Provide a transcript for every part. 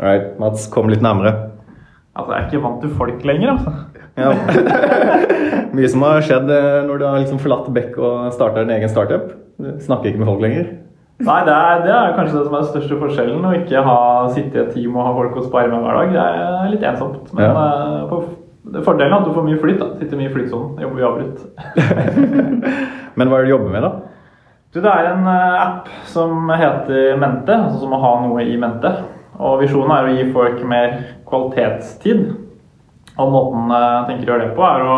Alright, Mats, kom litt nærmere. Altså, jeg er ikke vant til folk lenger, altså. Ja. Mye som har skjedd eh, når du har liksom forlatt Beck og starta en egen startup. Du snakker ikke med folk lenger. Nei, det er, det er kanskje det som er den største forskjellen. Å ikke ha sitte i et team og ha folk å spare med hver dag. Det er litt ensomt. Men Ja. eh, på, det fordelen er at du får mye flyt. da. Sitter mye i flytsonen. Jobber uavbrutt. Men hva er det du jobber med, da? Du, det er en eh, app som heter Mente, altså som å ha noe i mente. Og visjonen er å gi folk mer kvalitetstid. Og måten eh, jeg tenker å gjøre det på, er å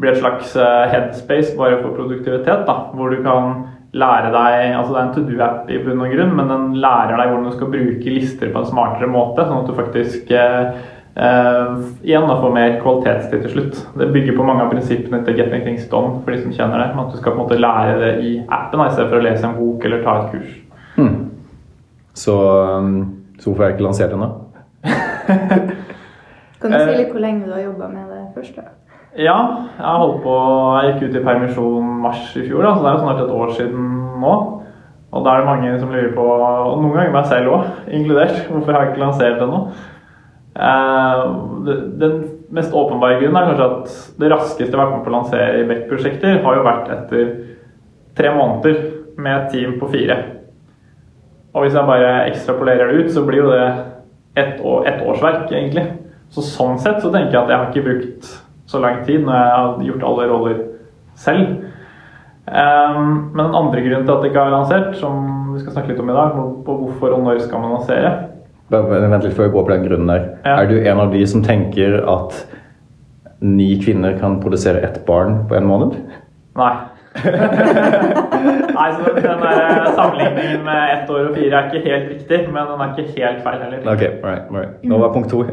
bli et slags eh, headspace bare for produktivitet. da, Hvor du kan lære deg altså Det er en to do-app i bunn og grunn, men den lærer deg hvordan du skal bruke lister på en smartere måte, sånn at du faktisk eh, eh, igjen da får mer kvalitetstid til slutt. Det bygger på mange av prinsippene til Getting Things Done for de som kjenner det. At du skal på en måte lære det i appen da, i stedet for å lese en bok eller ta et kurs. Hmm. Så, um, så hvorfor har jeg ikke lansert ennå? Kan du Eh. si litt hvor lenge du har jobba med det først? da? Ja, jeg holdt på Jeg gikk ut i permisjon mars i fjor, da, så det er jo snart et år siden nå. Og da er det mange som lurer på, og noen ganger meg selv òg, inkludert, hvorfor har jeg ikke lansert ennå? Eh, den mest åpenbare grunnen er kanskje at det raskeste jeg har vært med på å lansere i Beck-prosjekter, har jo vært etter tre måneder med et team på fire. Og hvis jeg bare ekstrapolerer det ut, så blir jo det ett år, et årsverk, egentlig. Så sånn sett så tenker jeg at jeg har ikke brukt så lang tid når jeg har gjort alle roller selv. Um, men den andre grunnen til at det ikke er lansert, som vi skal snakke litt om i dag, på hvorfor og når skal man lansere, Vent litt før vi går på den grunnen der. Ja. Er du en av de som tenker at ni kvinner kan produsere ett barn på en måned? Nei. Nei, så Den der sammenligningen med ett år og fire er ikke helt riktig, men den er ikke helt feil heller. Ok, right, right. Nå var punkt to.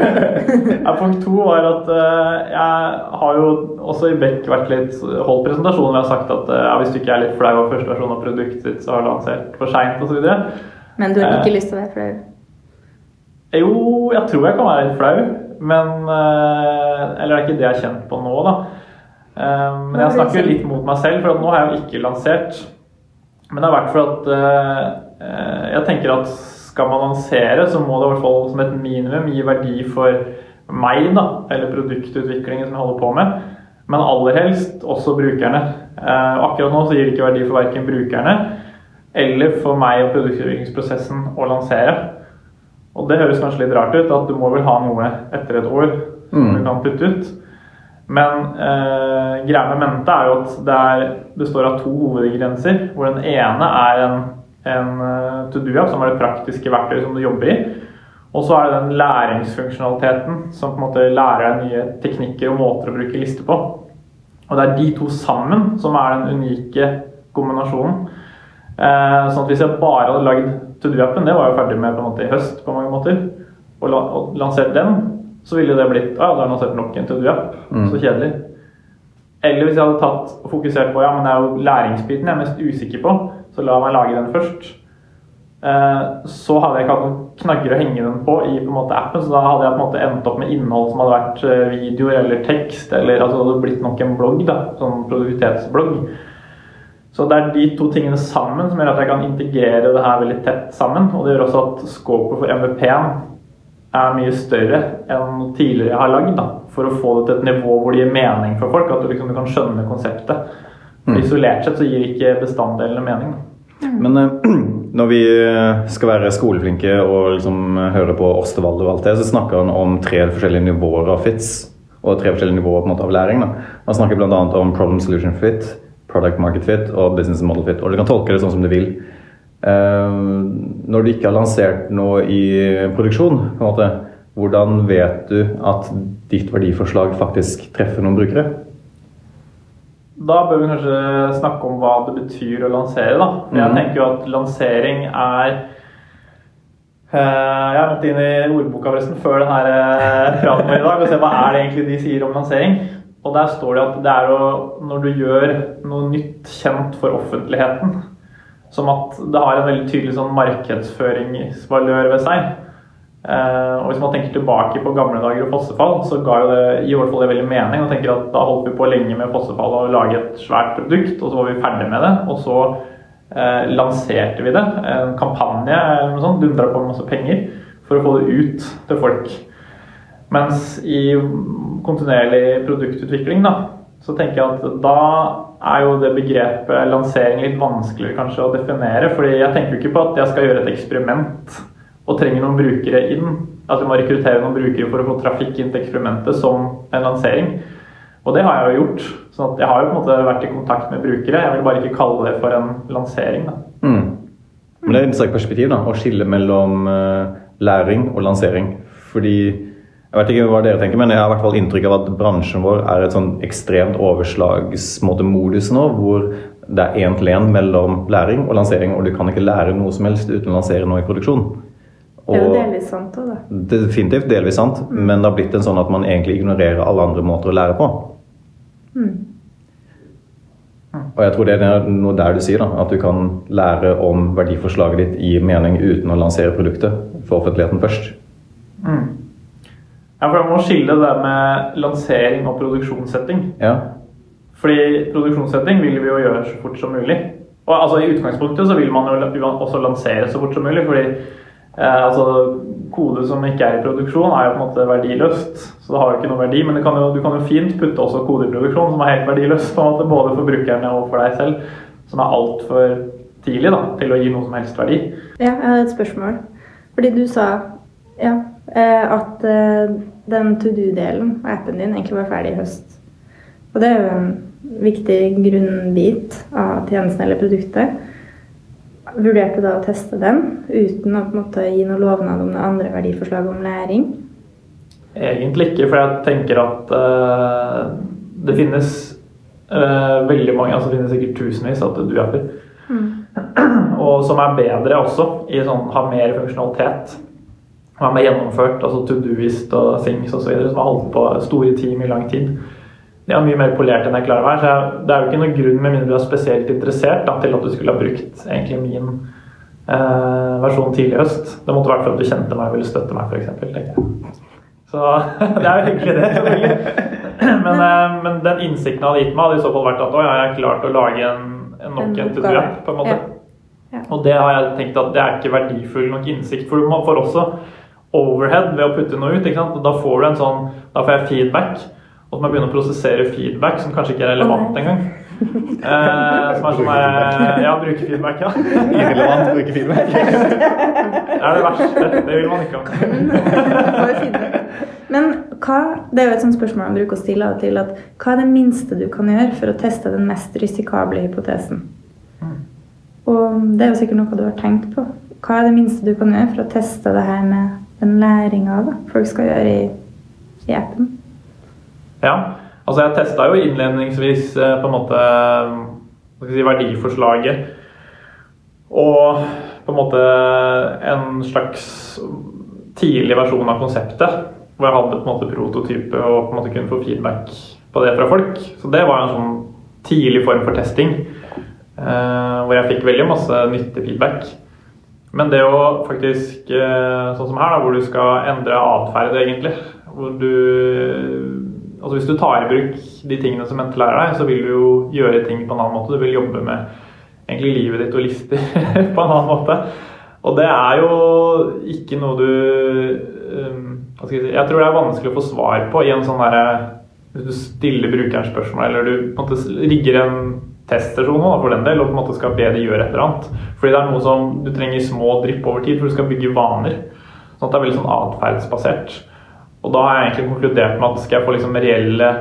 Ja, punkt to var at uh, jeg har jo også i Beck vært litt holdt presentasjonen ved har ha sagt at uh, hvis du ikke er litt flau av første versjon av produktet ditt, så har du lansert for seint osv. Men du har ikke uh, lyst til å være flau? Jo, jeg tror jeg kan være litt flau, men eh, Eller det er ikke det jeg er kjent på nå, da. Eh, Men jeg snakker litt mot meg selv, for at nå har jeg jo ikke lansert. Men det er verdt for at eh, eh, Jeg tenker at skal man lansere, så må det i hvert fall som et minimum gi verdi for meg, da, eller produktutviklingen som jeg holder på med. Men aller helst også brukerne. Eh, og akkurat nå så gir det ikke verdi for verken brukerne eller for meg og produktutviklingsprosessen å lansere. Og det høres kanskje litt rart ut, at du må vel ha noe etter et år som Mm. du kan putte ut. Men eh, greia med mente er jo at det er, består av to hovedgrenser. Hvor den ene er en, en eh, to do-app, som er det praktiske verktøyet som du jobber i. Og så er det den læringsfunksjonaliteten som på en måte lærer deg nye teknikker og måter å bruke lister på. Og det er de to sammen som er den unike kombinasjonen. Eh, sånn at hvis jeg bare hadde lagd to do-appen, det var jeg ferdig med på en måte i høst på mange måter, og, la, og lansert den, så ville det blitt ah, da har lansert nok en do-app. Mm. Så kjedelig. Eller hvis jeg hadde tatt og fokusert på ja, men det er jo læringsbiten jeg er mest usikker på, så la meg lage den først. Eh, så hadde jeg ikke hatt noen knagger å henge den på i på en måte appen, så da hadde jeg på en måte endt opp med innhold som hadde vært eh, videoer eller tekst, eller altså det hadde blitt nok en blogg, da, sånn produktivitetsblogg. Så det er de to tingene sammen som gjør at jeg kan integrere det her veldig tett sammen. Og det gjør også at skåpet for MVP-en er mye større enn tidligere jeg har lagd. da, For å få det til et nivå hvor det gir mening for folk. At du liksom du kan skjønne konseptet. Mm. Isolert sett så gir ikke bestanddelene mening. Men eh, når vi eh, skal være skoleflinke og liksom høre på Osterwald og alt det, så snakker han om tre forskjellige nivåer av fits. Og tre forskjellige nivåer på en måte av læring. Da. Han snakker bl.a. om problem solution fit, product market fit og business model fit. Og du kan tolke det sånn som du vil. Eh, når du ikke har lansert noe i produksjon, måte, hvordan vet du at ditt verdiforslag faktisk treffer noen brukere? Da bør vi kanskje snakke om hva det betyr å lansere. da. Jeg Mhm. tenker jo at lansering er Eh, Jeg måtte inn i ordboka forresten før denne praten vår i dag og se hva er det egentlig de sier om lansering. Og der står det at det er å Når du gjør noe nytt kjent for offentligheten, som at det har en veldig tydelig sånn markedsføringsvalør ved seg. Eh, og Hvis man tenker tilbake på gamle dager og fossefall, så ga jo det i hvert fall det veldig mening. og tenker at Da holdt vi på lenge med fossefall og lage et svært produkt, og så var vi ferdig med det. Og så eh, lanserte vi det. En kampanje eller noe sånt, dundra på med masse penger for å få det ut til folk. Mens i kontinuerlig produktutvikling, da, så tenker jeg at da er jo det begrepet lansering litt vanskeligere kanskje å definere. fordi jeg tenker jo ikke på at jeg skal gjøre et eksperiment og trenger noen brukere inn. At vi må rekruttere noen brukere for å få trafikk inn til eksperimentet som en lansering. Og det har jeg jo gjort. sånn jeg har jo på en måte vært i kontakt med brukere. Jeg vil bare ikke kalle det for en lansering. Mm. Men det er et interessant perspektiv da, å skille mellom eh, læring og lansering. Fordi jeg vet ikke hva dere tenker, men jeg har i hvert fall inntrykk av at bransjen vår er et sånn ekstremt overslagsmodus nå, hvor det er én til én mellom læring og lansering, og du kan ikke lære noe som helst uten å lansere noe i produksjon. Det er jo delvis sant òg, da. definitivt delvis sant, men det har blitt en sånn at man egentlig ignorerer alle andre måter å lære på. Og jeg tror det er noe der du sier, da, at du kan lære om verdiforslaget ditt gir mening uten å lansere produktet for offentligheten først. Ja, for Jeg må skille det med lansering og produksjonssetting. Ja. Fordi produksjonssetting vil vi jo gjøre så fort som mulig. Og altså I utgangspunktet så vil man jo også lansere så fort som mulig. fordi eh, altså, kode som ikke er i produksjon, er jo på en måte verdiløst. Så det har jo ikke noe verdi. Men det kan jo, du kan jo fint putte også kode i produksjon som er helt verdiløst. på en måte, Både for brukerne og for deg selv. Som er altfor tidlig da, til å gi noe som helst verdi. Ja, jeg har et spørsmål. Fordi du sa ja, at eh, den to do-delen av appen din egentlig var ferdig i høst. Og det er jo en viktig grunnbit av tjenesten eller produktet. Vurderte da å teste den uten å på en måte gi noe lovnad om det andre verdiforslaget om læring? Egentlig ikke, for jeg tenker at uh, det finnes uh, veldig mange, altså det finnes sikkert tusenvis av do-apper. Og som er bedre også, i sånn, har mer funksjonalitet. Og med gjennomført, altså to-doist og things osv. som har holdt på store team i lang tid. De er mye mer polert enn jeg klarer å være. Så det er jo ikke noen grunn, med mindre du er spesielt interessert, da, til at du skulle ha brukt egentlig min eh, versjon tidlig i høst. Det måtte vært for at du kjente meg og ville støtte meg, f.eks. Så det er jo hyggelig, det. selvfølgelig. Men, eh, men den innsikten hadde gitt meg, hadde i så fall vært at å, jeg har klart å lage en, en nok En to-do-app, på en måte. Ja. Ja. Og det har jeg tenkt at det er ikke verdifull nok innsikt. For du får også overhead ved å putte noe ut. ikke sant? Da får du en sånn, da får jeg feedback. Og så må jeg begynne å prosessere feedback som kanskje ikke er relevant engang. Eh, som er sånn der, Ja, bruke feedback, ja. Irrelevant bruke feedback. Det er det verste. Det vil man ikke ha. Får jo feedback. Men hva, det er jo et sånt spørsmål man bruker å stille av og til, at hva er det minste du kan gjøre for å teste den mest risikable hypotesen? Og det er jo sikkert noe du har tenkt på. Hva er det minste du kan gjøre for å teste det her med den læringa folk skal gjøre i, i appen? Ja, altså jeg testa jo innledningsvis eh, på en måte skal si, verdiforslaget. Og på en måte en slags tidlig versjon av konseptet. Hvor jeg hadde på en måte prototype og på en måte kunne få feedback på det fra folk. Så det var en sånn tidlig form for testing. eh, hvor jeg fikk veldig masse nyttig feedback. Men det å faktisk, eh, sånn som her, da, hvor du skal endre atferd, egentlig Hvor du Altså Hvis du tar i bruk de tingene som Mente lærer deg, så vil du jo gjøre ting på en annen måte. Du vil jobbe med egentlig livet ditt og lister på en annen måte. Og det er jo ikke noe du um, hva skal Jeg si, jeg tror det er vanskelig å få svar på i en sånn derre Hvis du stiller brukeren spørsmål, eller du på en måte rigger en teststasjon nå, da, for den del, og på en måte skal be de gjøre et eller annet. Fordi det er noe som du trenger små drypp over tid, for du skal bygge vaner. Sånn at det er veldig sånn atferdsbasert. Og da har jeg egentlig konkludert med at skal jeg få liksom reelle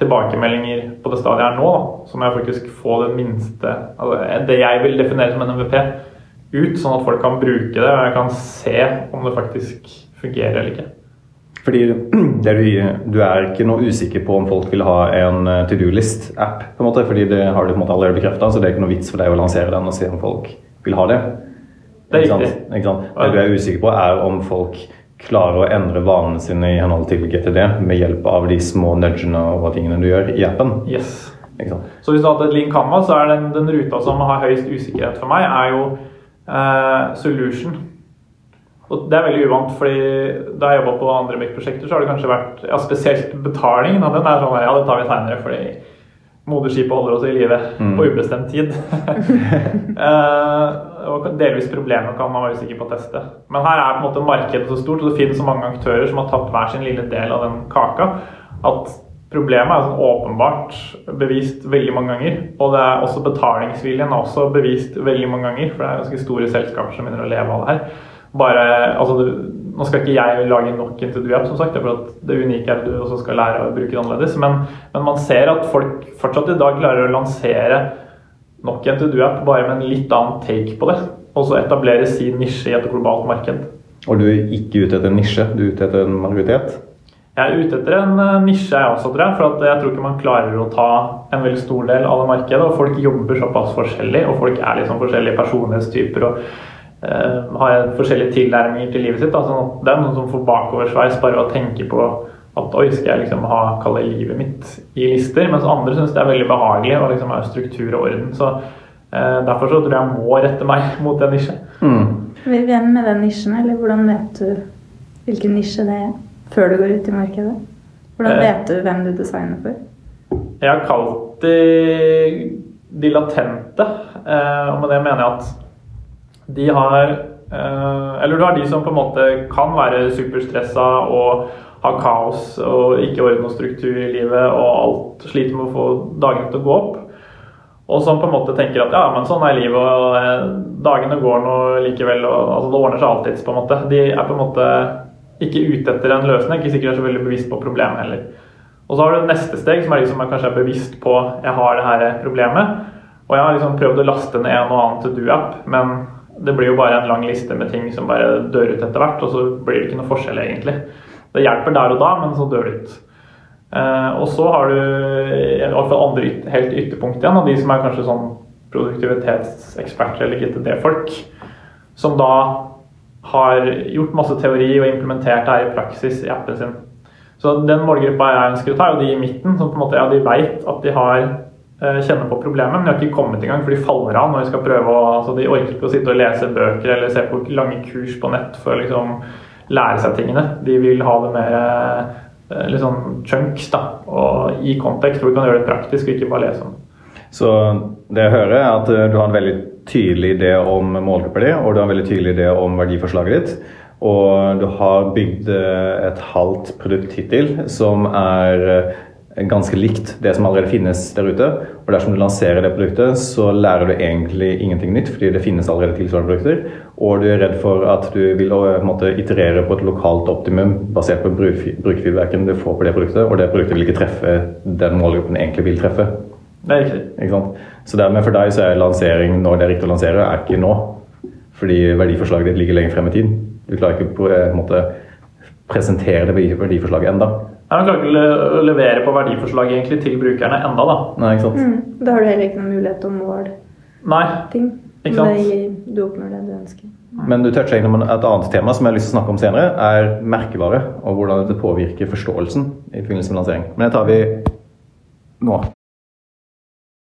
tilbakemeldinger på det stadiet er nå, da, så må jeg faktisk få det minste altså Det jeg vil definere som en MVP, ut, sånn at folk kan bruke det, og jeg kan se om det faktisk fungerer eller ikke. Fordi det du, du er ikke noe usikker på om folk vil ha en eh, to do-list-app, på en måte, fordi det har du på en måte allerede bekrefta, så det er ikke noe vits for deg å lansere den og se om folk vil ha det. Det er Ikke riktig. Ikke sant? Det du er usikker på, er om folk klarer å endre vanene sine i henhold til GTD med hjelp av de små nudgene og tingene du gjør i appen. Yes. Ikke? Så hvis du hadde et link Canvas, så er den, den ruta som har høyest usikkerhet for meg, er jo uh, solution. Og det er veldig uvant, fordi da jeg jobba på andre Mic-prosjekter, så har det kanskje vært ja, spesielt betalingen. av den er sånn ja, det tar vi seinere, fordi moderskipet holder oss i live Mm. på ubestemt tid. uh, og delvis problemet kan man være usikker på å teste. Men her er på en måte markedet så stort, og det finnes så mange aktører som har tatt hver sin lille del av den kaka, at problemet er sånn åpenbart bevist veldig mange ganger. Og det er også betalingsviljen er også bevist veldig mange ganger, for det er ganske store selskaper som begynner å leve av det her. Bare, altså du, nå skal ikke jeg lage nok to-do-app, som sagt, for at det unike er at du også skal lære å bruke det annerledes. Men, men man ser at folk fortsatt i dag klarer å lansere nok en to-do-app, bare med en litt annen take på det. Og så etablere sin nisje i et globalt marked. Og du er ikke ute etter en nisje, du er ute etter en majoritet? Jeg er ute etter en eh, nisje, jeg også, tror jeg. For jeg tror ikke man klarer å ta en veldig stor del av det markedet. Og folk jobber såpass forskjellig, og folk er liksom forskjellige personlighetstyper. og har forskjellige tilnærminger til livet sitt. Altså, det er noen som får bakoversveis bare å tenke på at oi, skal jeg liksom ha kalle livet mitt i lister? Mens andre syns det er veldig behagelig å liksom ha struktur og orden. Så eh, Derfor så tror jeg jeg må rette meg mot den nisjen. Mm. Hvem med den nisjen, eller hvordan vet du hvilken nisje det er før du går ut i markedet? Hvordan vet du hvem du designer for? Jeg har kalt de de latente, eh, og med det mener jeg at de har eh, Eller du har de som på en måte kan være superstressa og ha kaos og ikke orden og struktur i livet og alt sliter med å få dagene til å gå opp. Og som på en måte tenker at ja, men sånn er livet, og eh, dagene går nå likevel. og altså, Det ordner seg alltids, på en måte. De er på en måte ikke ute etter en løsning, ikke sikkert er så veldig bevisst på problemet heller. Og så har du neste steg, som er liksom, som er kanskje er bevisst på jeg har det her problemet. Og jeg har liksom prøvd å laste ned en og annen to do-app, men det blir jo bare en lang liste med ting som bare dør ut etter hvert, og så blir det ikke noe forskjell, egentlig. Det hjelper der og da, men så dør det ut. Eh, og så har du i hvert fall andre helt ytterpunkt igjen, og de som er kanskje sånn produktivitetseksperter eller GTD-folk, som da har gjort masse teori og implementert det her i praksis i appen sin. Så den målgruppa jeg ønsker å ta, er jo de i midten, som på en måte, ja, de vet at de har kjenner på problemet, men de har ikke kommet engang, gang, for de faller av når de skal prøve å altså De orker ikke å sitte og lese bøker eller se på lange kurs på nett for å liksom lære seg tingene. De vil ha det mer liksom chunks da, og i kontekst, hvor du kan gjøre det praktisk og ikke bare lese om. Så det jeg hører, er at eh, du har en veldig tydelig idé om målgruppa di, og du har en veldig tydelig idé om verdiforslaget ditt. Og du har bygd eh, et halvt produkt hittil som er eh, ganske likt det som allerede finnes der ute. Og dersom du lanserer det produktet, så lærer du egentlig ingenting nytt, fordi det finnes allerede tilsvarende produkter. Og du er redd for at du vil en måte, iterere på et lokalt optimum basert på brukerfeedbacken du får på det produktet, og det produktet vil ikke treffe den målgruppen egentlig vil treffe. Nei. Ikke? Så dermed for deg så er lansering når det er riktig å lansere, er ikke nå. Fordi verdiforslaget ditt ligger lenger frem i tid. Du klarer ikke på en måte presentere det verdiforslaget enda. Jeg klarer ikke å levere på verdiforslag egentlig til brukerne enda, da. Nei, ikke sant? Mm. Da har du heller ikke noen mulighet til å måle Nei. ting. Ikke sant? Det Du oppnår det du ønsker. Men du toucher innom et annet tema som jeg har lyst til å snakke om senere, er merkevare. Og hvordan dette påvirker forståelsen i forbindelse med lansering. Men det tar vi nå.